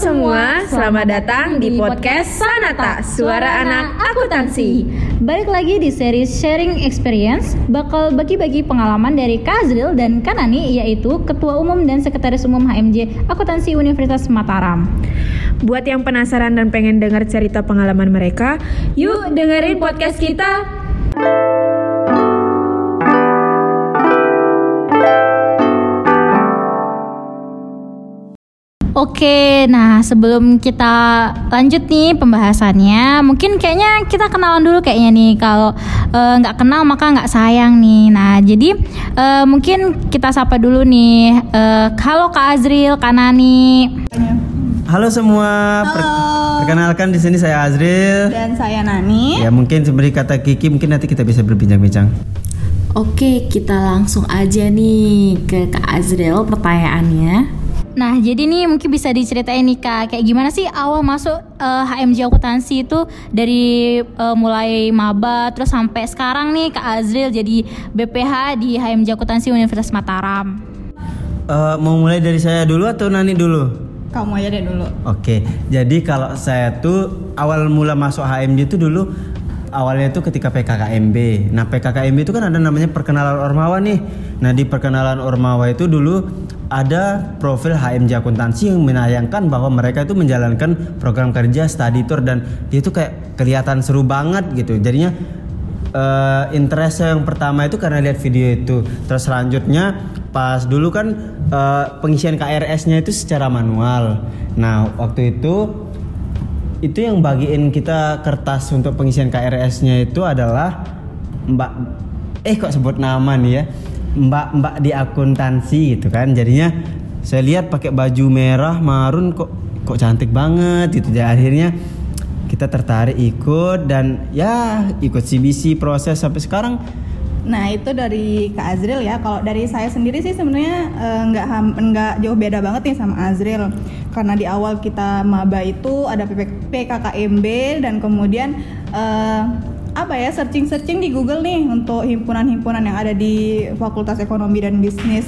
semua, selamat datang di podcast Sanata, Suara Anak Akuntansi. Balik lagi di seri Sharing Experience, bakal bagi-bagi pengalaman dari Kazril dan Kanani, yaitu Ketua Umum dan Sekretaris Umum HMJ Akuntansi Universitas Mataram. Buat yang penasaran dan pengen dengar cerita pengalaman mereka, yuk dengerin podcast kita. Oke, nah sebelum kita lanjut nih pembahasannya, mungkin kayaknya kita kenalan dulu kayaknya nih. Kalau eh, nggak kenal maka nggak sayang nih. Nah jadi eh, mungkin kita sapa dulu nih. Eh, halo Kak Azril, Kak Nani. Halo semua, Per- perkenalkan di sini saya Azril. Dan saya Nani. Ya mungkin seperti kata Kiki, mungkin nanti kita bisa berbincang-bincang. Oke, kita langsung aja nih ke Kak Azril pertanyaannya. Nah jadi nih mungkin bisa diceritain nih Kak, kayak gimana sih awal masuk eh, HMJ Akuntansi itu dari eh, mulai maba terus sampai sekarang nih Kak Azril jadi BPH di HMJ Akuntansi Universitas Mataram. Eh, mau mulai dari saya dulu atau Nani dulu? Kamu aja deh dulu. Oke, jadi kalau saya tuh awal mula masuk HMJ itu dulu awalnya itu ketika PKKMB. Nah PKKMB itu kan ada namanya perkenalan Ormawa nih. Nah di perkenalan Ormawa itu dulu ada profil HMJ akuntansi yang menayangkan bahwa mereka itu menjalankan program kerja study tour dan dia itu kayak kelihatan seru banget gitu. Jadinya eh interest yang pertama itu karena lihat video itu. Terus selanjutnya pas dulu kan eh, pengisian KRS-nya itu secara manual. Nah waktu itu itu yang bagiin kita kertas untuk pengisian KRS-nya itu adalah Mbak eh kok sebut nama nih ya Mbak Mbak di akuntansi gitu kan jadinya saya lihat pakai baju merah marun kok kok cantik banget gitu jadi akhirnya kita tertarik ikut dan ya ikut CBC proses sampai sekarang Nah itu dari Kak Azril ya. Kalau dari saya sendiri sih sebenarnya eh, nggak ham- nggak jauh beda banget nih sama Azril. Karena di awal kita maba itu ada PKKMB dan kemudian eh, apa ya searching-searching di Google nih untuk himpunan-himpunan yang ada di Fakultas Ekonomi dan Bisnis.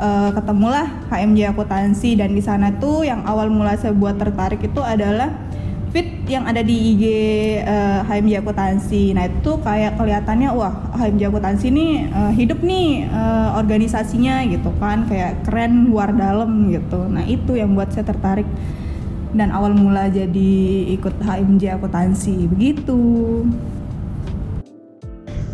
Eh, ketemulah HMJ Akuntansi dan di sana tuh yang awal mula saya buat tertarik itu adalah fit yang ada di IG eh, HMJ Akuntansi. Nah itu kayak kelihatannya wah HMJ Akuntansi ini eh, hidup nih eh, organisasinya gitu kan kayak keren luar dalam gitu. Nah itu yang buat saya tertarik dan awal mula jadi ikut HMJ Akuntansi begitu.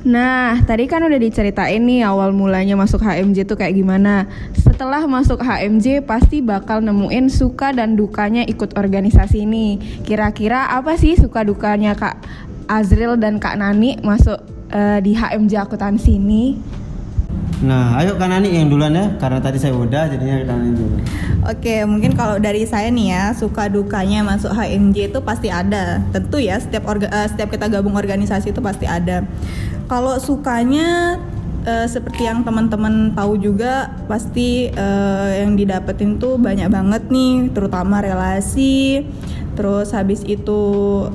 Nah, tadi kan udah diceritain nih awal mulanya masuk HMJ tuh kayak gimana. Setelah masuk HMJ pasti bakal nemuin suka dan dukanya ikut organisasi ini. Kira-kira apa sih suka dukanya Kak Azril dan Kak Nani masuk eh, di HMJ akuntansi ini? Nah ayo kan Nani yang duluan ya karena tadi saya udah jadinya Nani dulu Oke, mungkin kalau dari saya nih ya, suka dukanya masuk HMJ itu pasti ada. Tentu ya, setiap orga, eh, setiap kita gabung organisasi itu pasti ada. Kalau sukanya eh, seperti yang teman-teman tahu juga, pasti eh, yang didapetin tuh banyak banget nih, terutama relasi. Terus habis itu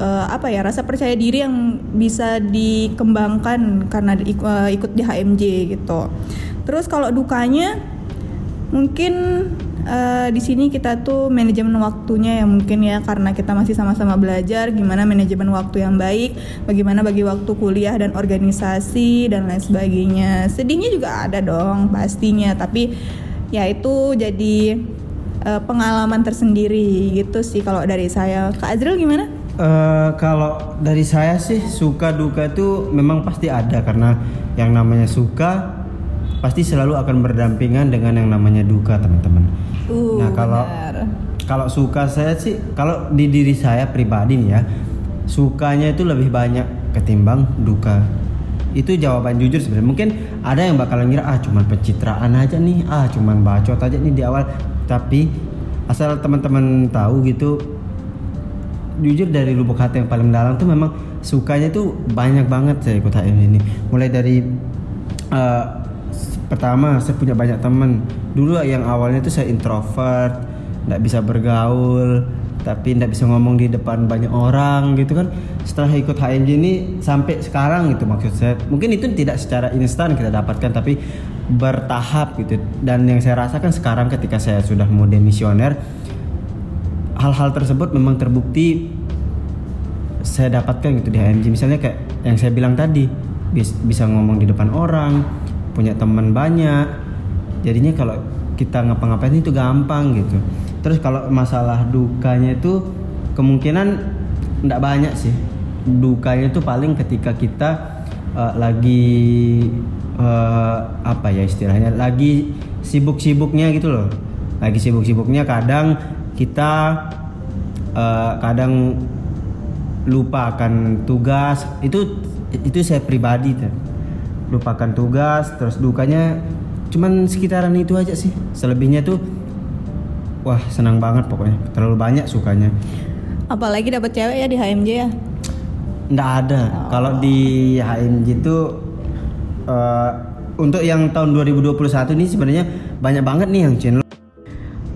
eh, apa ya rasa percaya diri yang bisa dikembangkan karena di- eh, ikut di HMJ gitu. Terus kalau dukanya mungkin eh, di sini kita tuh manajemen waktunya ya mungkin ya karena kita masih sama-sama belajar gimana manajemen waktu yang baik, bagaimana bagi waktu kuliah dan organisasi dan lain sebagainya. Sedihnya juga ada dong pastinya, tapi ya itu jadi eh, pengalaman tersendiri gitu sih kalau dari saya. Kak Azril gimana? Eh, kalau dari saya sih suka duka itu memang pasti ada karena yang namanya suka pasti selalu akan berdampingan dengan yang namanya duka teman-teman. Uh, nah kalau benar. kalau suka saya sih kalau di diri saya pribadi nih ya sukanya itu lebih banyak ketimbang duka. Itu jawaban jujur sebenarnya. Mungkin ada yang bakalan ngira ah cuman pencitraan aja nih, ah cuman bacot aja nih di awal. Tapi asal teman-teman tahu gitu jujur dari lubuk hati yang paling dalam tuh memang sukanya tuh banyak banget saya ikut HM ini. Mulai dari s- pertama saya punya banyak teman. Dulu yang awalnya tuh saya introvert nggak bisa bergaul tapi nggak bisa ngomong di depan banyak orang gitu kan. Setelah ikut HMJ ini sampai sekarang gitu maksud saya. Mungkin itu tidak secara instan kita dapatkan tapi bertahap gitu. Dan yang saya rasakan sekarang ketika saya sudah mau demisioner hal-hal tersebut memang terbukti saya dapatkan gitu di HMJ misalnya kayak yang saya bilang tadi bis- bisa ngomong di depan orang punya teman banyak. Jadinya kalau kita ngapa-ngapain itu gampang gitu. Terus kalau masalah dukanya itu kemungkinan tidak banyak sih. Dukanya itu paling ketika kita eh, lagi eh, apa ya istilahnya lagi sibuk-sibuknya gitu loh. Lagi sibuk-sibuknya kadang kita eh, kadang lupa akan tugas. Itu itu saya pribadi tuh. Lupakan tugas terus dukanya cuman sekitaran itu aja sih. Selebihnya tuh wah senang banget pokoknya. Terlalu banyak sukanya. Apalagi dapat cewek ya di HMJ ya. Ndak ada kalau di HMJ itu eh, untuk yang tahun 2021 ini sebenarnya banyak banget nih yang channel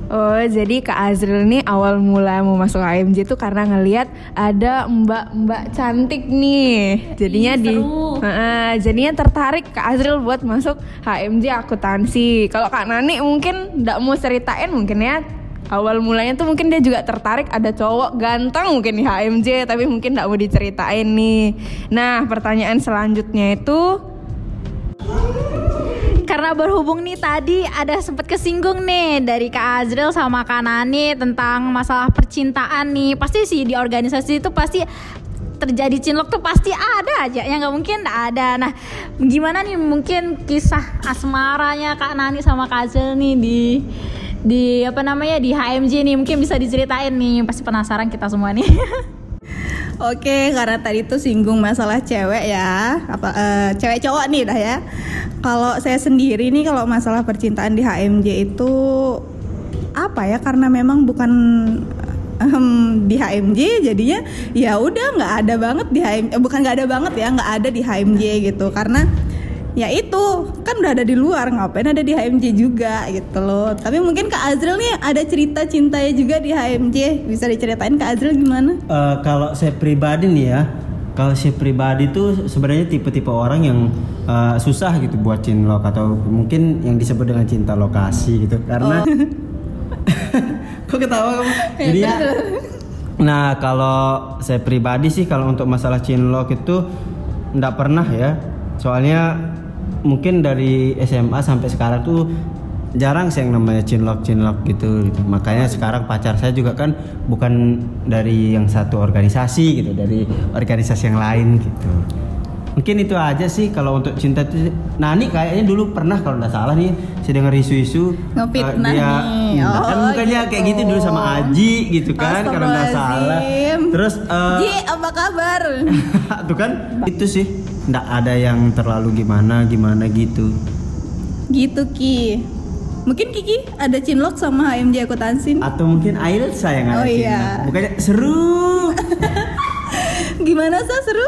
Oh, jadi Kak Azril nih awal mula mau masuk HMJ tuh karena ngelihat ada mbak-mbak cantik nih. Jadinya Ih, di. Heeh, jadinya tertarik Kak Azril buat masuk HMJ akuntansi. Kalau Kak Nani mungkin nggak mau ceritain mungkin ya awal mulanya tuh mungkin dia juga tertarik ada cowok ganteng mungkin di HMJ tapi mungkin nggak mau diceritain nih. Nah, pertanyaan selanjutnya itu Karena berhubung nih tadi ada sempat kesinggung nih dari Kak Azril sama Kak Nani tentang masalah percintaan nih. Pasti sih di organisasi itu pasti terjadi cinlok tuh pasti ada aja yang nggak mungkin ada. Nah, gimana nih mungkin kisah asmaranya Kak Nani sama Kak Azril nih di di apa namanya di HMJ nih mungkin bisa diceritain nih pasti penasaran kita semua nih. Oke, karena tadi tuh singgung masalah cewek ya, apa eh, cewek cowok nih dah ya. Kalau saya sendiri nih kalau masalah percintaan di HMJ itu apa ya? Karena memang bukan em, di HMJ jadinya ya udah nggak ada banget di HMJ, eh, bukan nggak ada banget ya, nggak ada di HMJ gitu. Karena ya itu kan udah ada di luar ngapain ada di HMJ juga gitu loh. Tapi mungkin Kak Azril nih ada cerita cintanya juga di HMJ, bisa diceritain Kak Azril gimana? Eh, kalau saya pribadi nih ya, kalau saya pribadi tuh sebenarnya tipe-tipe orang yang eh, susah gitu buat cinlok atau mungkin yang disebut dengan cinta lokasi gitu karena kok ketawa kamu? Jadi nah kalau saya pribadi sih kalau untuk masalah cinlok itu nggak pernah ya, soalnya mungkin dari SMA sampai sekarang tuh jarang sih yang namanya cinlok cinlok gitu, gitu. makanya sekarang pacar saya juga kan bukan dari yang satu organisasi gitu dari organisasi yang lain gitu mungkin itu aja sih kalau untuk cinta itu Nani kayaknya dulu pernah kalau nggak salah nih saya dengar isu-isu eh, dia. Enggak, kan Oh, mukanya kayak gitu gitu. dulu sama Aji gitu kan kalau nggak salah terus eh, Ji, apa kabar? tuh kan itu sih nggak ada yang terlalu gimana gimana gitu gitu Ki. Mungkin Kiki ada cinlok sama HMJ akuntansi nih. atau mungkin Ailsa yang ada Oh, iya. bukannya seru Gimana sih seru?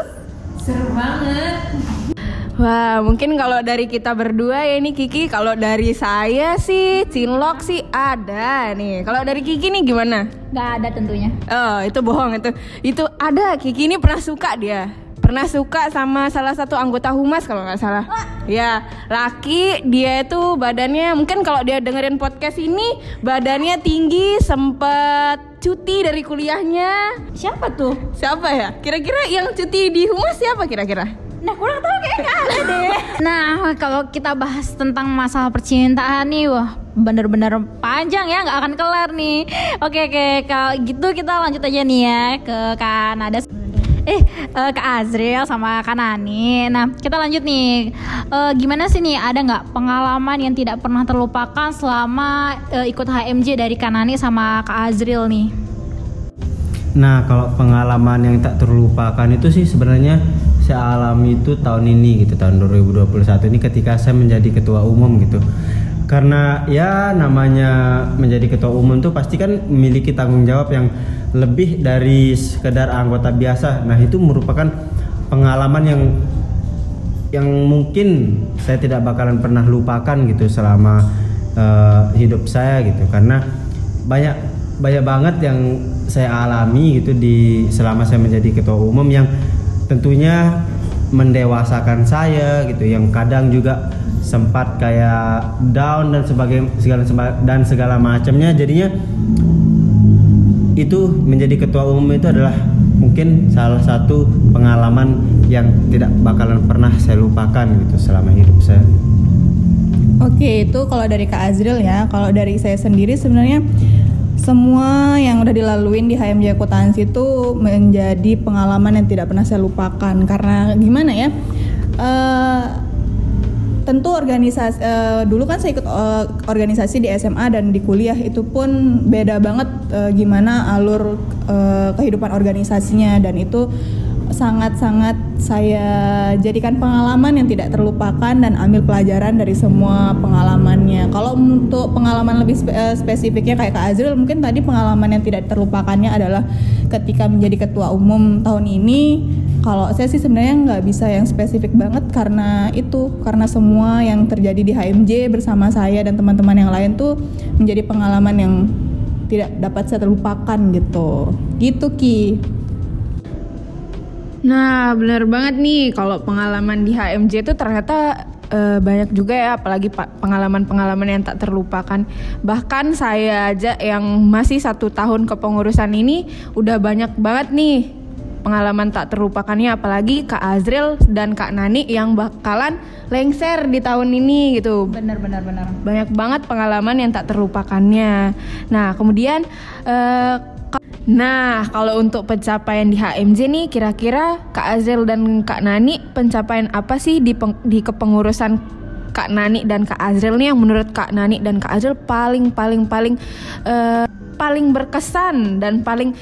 Wah, mungkin kalau dari kita berdua ya ini Kiki, kalau dari saya sih Cinlok sih ada nih. Kalau dari Kiki nih gimana? Gak ada tentunya. Oh, itu bohong itu. Itu ada Kiki ini pernah suka dia. Pernah suka sama salah satu anggota humas kalau nggak salah. Ya, laki dia itu badannya mungkin kalau dia dengerin podcast ini badannya tinggi, sempet cuti dari kuliahnya. Siapa tuh? Siapa ya? Kira-kira yang cuti di humas siapa kira-kira? Nah kurang tahu kayak nggak ada deh. Nah kalau kita bahas tentang masalah percintaan nih, wah bener-bener panjang ya nggak akan kelar nih. Oke oke kalau gitu kita lanjut aja nih ya ke Kanada. Eh eh, ke Azril sama Kanani. Nah kita lanjut nih. Eh, gimana sih nih ada nggak pengalaman yang tidak pernah terlupakan selama eh, ikut HMJ dari Kanani sama Kak Azril nih? Nah, kalau pengalaman yang tak terlupakan itu sih sebenarnya saya alami itu tahun ini gitu, tahun 2021 ini ketika saya menjadi ketua umum gitu. Karena ya namanya menjadi ketua umum tuh pasti kan memiliki tanggung jawab yang lebih dari sekedar anggota biasa. Nah, itu merupakan pengalaman yang yang mungkin saya tidak bakalan pernah lupakan gitu selama eh, hidup saya gitu karena banyak banyak banget yang saya alami gitu di selama saya menjadi ketua umum yang tentunya mendewasakan saya gitu yang kadang juga sempat kayak down dan sebagai segala dan segala macamnya jadinya itu menjadi ketua umum itu adalah mungkin salah satu pengalaman yang tidak bakalan pernah saya lupakan gitu selama hidup saya. Oke, itu kalau dari Kak Azril ya. Kalau dari saya sendiri sebenarnya semua yang udah dilaluin di HMJ Akuntansi itu menjadi pengalaman yang tidak pernah saya lupakan karena gimana ya? Eh, tentu organisasi eh, dulu kan saya ikut eh, organisasi di SMA dan di kuliah itu pun beda banget eh, gimana alur eh, kehidupan organisasinya. Dan itu sangat-sangat saya jadikan pengalaman yang tidak terlupakan dan ambil pelajaran dari semua pengalamannya. Kalau untuk pengalaman lebih spe- eh, spesifiknya kayak Kak Azril, mungkin tadi pengalaman yang tidak terlupakannya adalah ketika menjadi ketua umum tahun ini. Kalau saya sih sebenarnya nggak bisa yang spesifik banget karena itu karena semua yang terjadi di HMJ bersama saya dan teman-teman yang lain tuh menjadi pengalaman yang tidak dapat saya terlupakan gitu. Gitu Ki. Nah, bener banget nih kalau pengalaman di HMJ itu ternyata eh, banyak juga ya, apalagi pa- pengalaman-pengalaman yang tak terlupakan. Bahkan saya aja yang masih satu tahun kepengurusan ini udah banyak banget nih pengalaman tak terlupakannya, apalagi Kak Azril dan Kak Nani yang bakalan lengser di tahun ini gitu. Benar benar benar. Banyak banget pengalaman yang tak terlupakannya. Nah, kemudian ka- Nah, kalau untuk pencapaian di HMJ nih, kira-kira Kak Azel dan Kak Nani pencapaian apa sih di, peng- di kepengurusan Kak Nani dan Kak Azril nih yang menurut Kak Nani dan Kak Azril paling paling paling eh, paling berkesan dan paling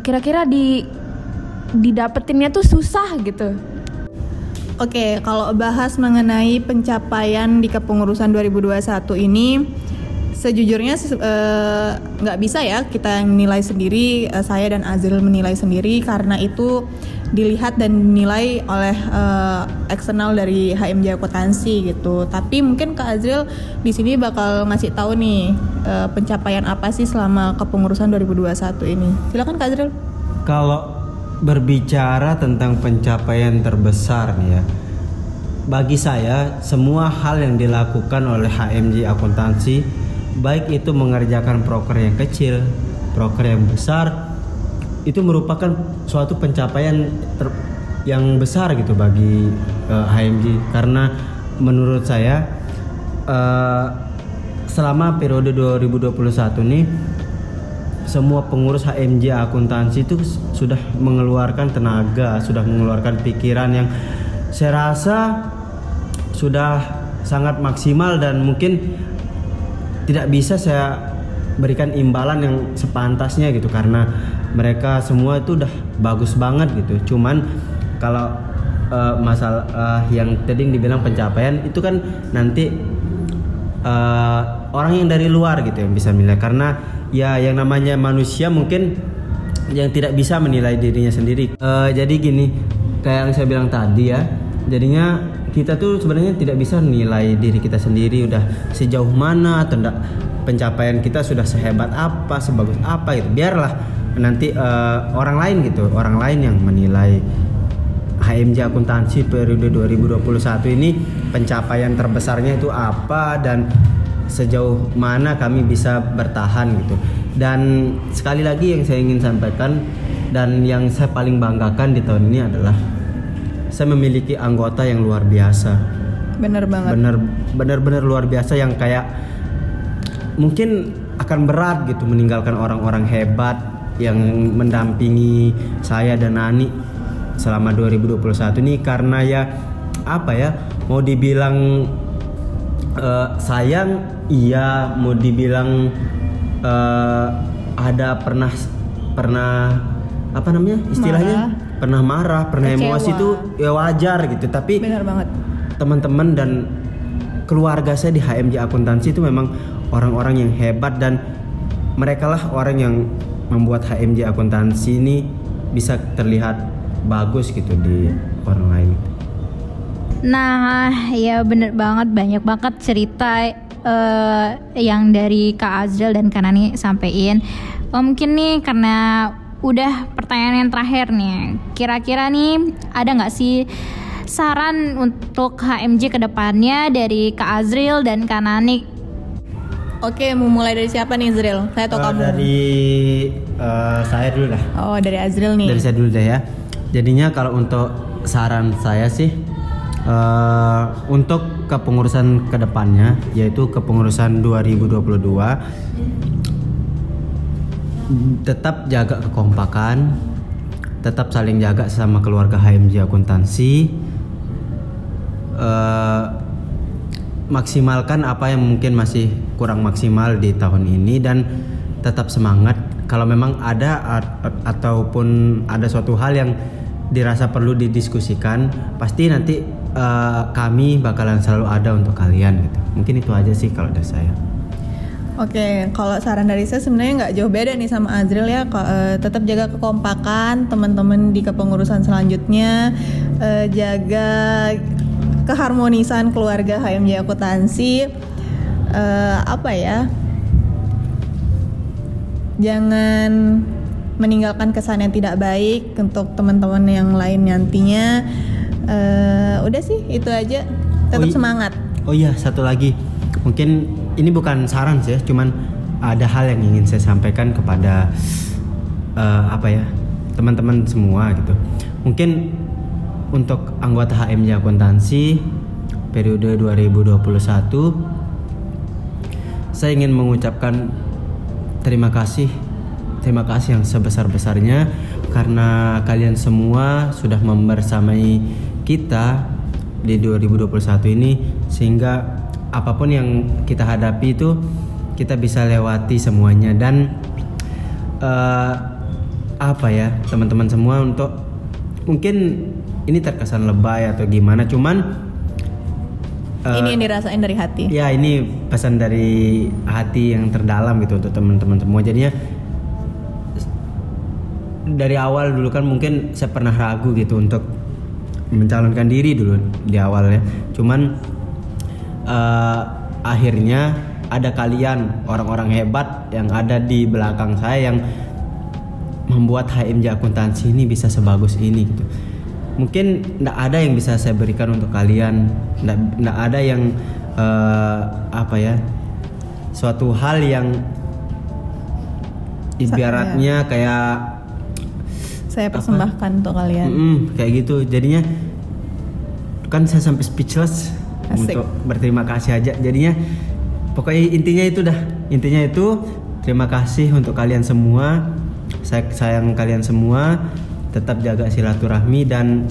kira-kira di didapetinnya tuh susah gitu. Oke, kalau bahas mengenai pencapaian di kepengurusan 2021 ini sejujurnya se- eh, nggak bisa ya kita nilai sendiri eh, saya dan Azril menilai sendiri karena itu dilihat dan dinilai oleh eh, eksternal dari HMJ Akuntansi gitu. Tapi mungkin Kak Azril di sini bakal ngasih tahu nih eh, pencapaian apa sih selama kepengurusan 2021 ini. Silakan Kak Azril. Kalau berbicara tentang pencapaian terbesar nih ya, bagi saya semua hal yang dilakukan oleh HMJ Akuntansi, baik itu mengerjakan proker yang kecil, proker yang besar, itu merupakan suatu pencapaian ter- yang besar gitu bagi eh, HMJ karena menurut saya eh, selama periode 2021 nih semua pengurus HMJ akuntansi itu sudah mengeluarkan tenaga, sudah mengeluarkan pikiran yang saya rasa sudah sangat maksimal dan mungkin tidak bisa saya berikan imbalan yang sepantasnya gitu karena mereka semua itu udah bagus banget gitu. Cuman kalau eh, masalah eh, yang tadi dibilang pencapaian itu kan nanti eh, orang yang dari luar gitu yang bisa menilai karena ya yang namanya manusia mungkin yang tidak bisa menilai dirinya sendiri. Eh, jadi gini, kayak yang saya bilang tadi ya, jadinya kita tuh sebenarnya tidak bisa menilai diri kita sendiri udah sejauh mana atau enggak pencapaian kita sudah sehebat apa, sebagus apa gitu. Biarlah nanti eh, orang lain gitu, orang lain yang menilai HMJ akuntansi periode 2021 ini pencapaian terbesarnya itu apa dan sejauh mana kami bisa bertahan gitu. Dan sekali lagi yang saya ingin sampaikan dan yang saya paling banggakan di tahun ini adalah saya memiliki anggota yang luar biasa. Bener banget. Bener bener-bener luar biasa yang kayak mungkin akan berat gitu meninggalkan orang-orang hebat yang mendampingi saya dan Nani selama 2021 ini karena ya apa ya mau dibilang eh, sayang iya mau dibilang eh, ada pernah pernah apa namanya istilahnya Marah. Pernah marah pernah Kecewa. emosi itu ya wajar gitu tapi Bener banget. teman-teman dan keluarga saya di HMJ akuntansi itu memang orang-orang yang hebat dan mereka lah orang yang membuat HMJ akuntansi ini bisa terlihat bagus gitu di orang lain. Nah, ya bener banget banyak banget cerita eh, yang dari Kak Azril dan Kak Nani sampein. Oh, mungkin nih karena udah pertanyaan yang terakhir nih. Kira-kira nih ada nggak sih saran untuk HMJ ke depannya dari Kak Azril dan Kak Nani? Oke, mau mulai dari siapa nih Zril? Saya atau Eh, kamu? Dari eh, saya dulu lah. Oh, dari Azril nih. Dari saya dulu deh ya. Jadinya kalau untuk saran saya sih eh, untuk kepengurusan ke depannya yaitu kepengurusan 2022 tetap jaga kekompakan, tetap saling jaga sama keluarga HMJ akuntansi. Eh, maksimalkan apa yang mungkin masih kurang maksimal di tahun ini dan tetap semangat. Kalau memang ada ataupun ada suatu hal yang dirasa perlu didiskusikan pasti nanti eh, kami bakalan selalu ada untuk kalian gitu. Mungkin itu aja sih kalau dari saya Oke, kalau saran dari saya sebenarnya nggak jauh beda nih sama Azril ya. Eh, tetap jaga kekompakan teman-teman di kepengurusan selanjutnya, eh, jaga keharmonisan keluarga HMJ akuntansi. Eh, apa ya? Jangan meninggalkan kesan yang tidak baik untuk teman-teman yang lain nantinya. Eh, udah sih itu aja. Tetap Oh, semangat. Oh iya satu lagi mungkin ini bukan saran sih, cuman ada hal yang ingin saya sampaikan kepada eh, apa ya teman-teman semua gitu. Mungkin untuk anggota HMJ akuntansi periode 2021 saya ingin mengucapkan terima kasih terima kasih yang sebesar-besarnya karena kalian semua sudah membersamai kita di 2021 ini sehingga apa pun yang kita hadapi itu kita bisa lewati semuanya dan eh, apa ya teman-teman semua untuk mungkin ini terkesan lebay atau gimana cuman eh, Ini yang dirasain dari hati. Ya ini pesan dari hati yang terdalam gitu untuk teman-teman semua. Jadinya dari awal dulu kan mungkin saya pernah ragu gitu untuk mencalonkan diri dulu di awal ya. Cuman eh, akhirnya ada kalian orang-orang hebat yang ada di belakang saya yang membuat HMJ akuntansi ini bisa sebagus ini gitu. Mungkin tidak ada yang bisa saya berikan untuk kalian, tidak ada yang eh, apa ya, suatu hal yang ibaratnya kayak Saya persembahkan untuk kalian. Mm-mm, kayak gitu. Jadinya kan saya sampai speechless Asik. untuk berterima kasih aja. Jadinya pokoknya intinya itu dah. Intinya itu terima kasih untuk kalian semua. Saya sayang kalian semua. Tetap jaga silaturahmi dan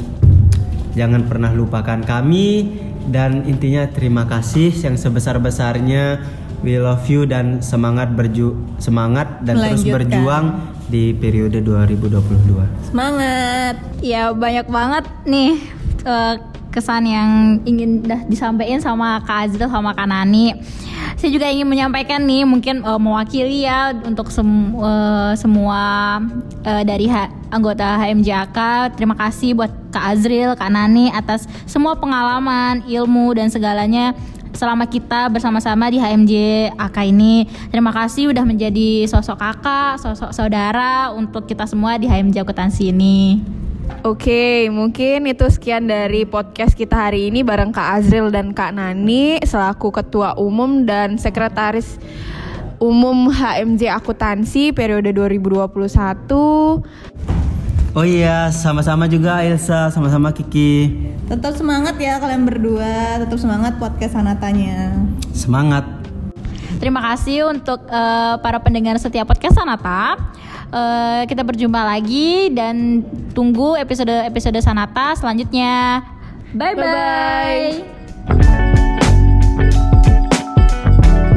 jangan pernah lupakan kami dan intinya terima kasih yang sebesar-besarnya. We love you dan semangat berju semangat dan terus berjuang di periode 2022. Semangat. Ya banyak banget nih eh, kesan yang ingin dah disampaikan sama Kak Azril sama Kak Nani. Saya juga ingin menyampaikan nih mungkin eh, mewakili ya untuk sem- eh, semua eh, dari ha- anggota HMJK. Terima kasih buat Kak Azril, Kak Nani atas semua pengalaman, ilmu dan segalanya selama kita bersama-sama di HMJ AK ini. Terima kasih udah menjadi sosok kakak, sosok saudara untuk kita semua di HMJ Akuntansi ini. Oke, mungkin itu sekian dari podcast kita hari ini bareng Kak Azril dan Kak Nani selaku Ketua Umum dan Sekretaris Umum HMJ Akuntansi periode 2021. Oh iya, sama-sama juga Elsa, sama-sama Kiki. Tetap semangat ya kalian berdua. Tetap semangat podcast Sanatanya. Semangat. Terima kasih untuk eh, para pendengar setiap podcast Sanata. Eh, kita berjumpa lagi dan tunggu episode-episode Sanata selanjutnya. Bye bye. bye, -bye.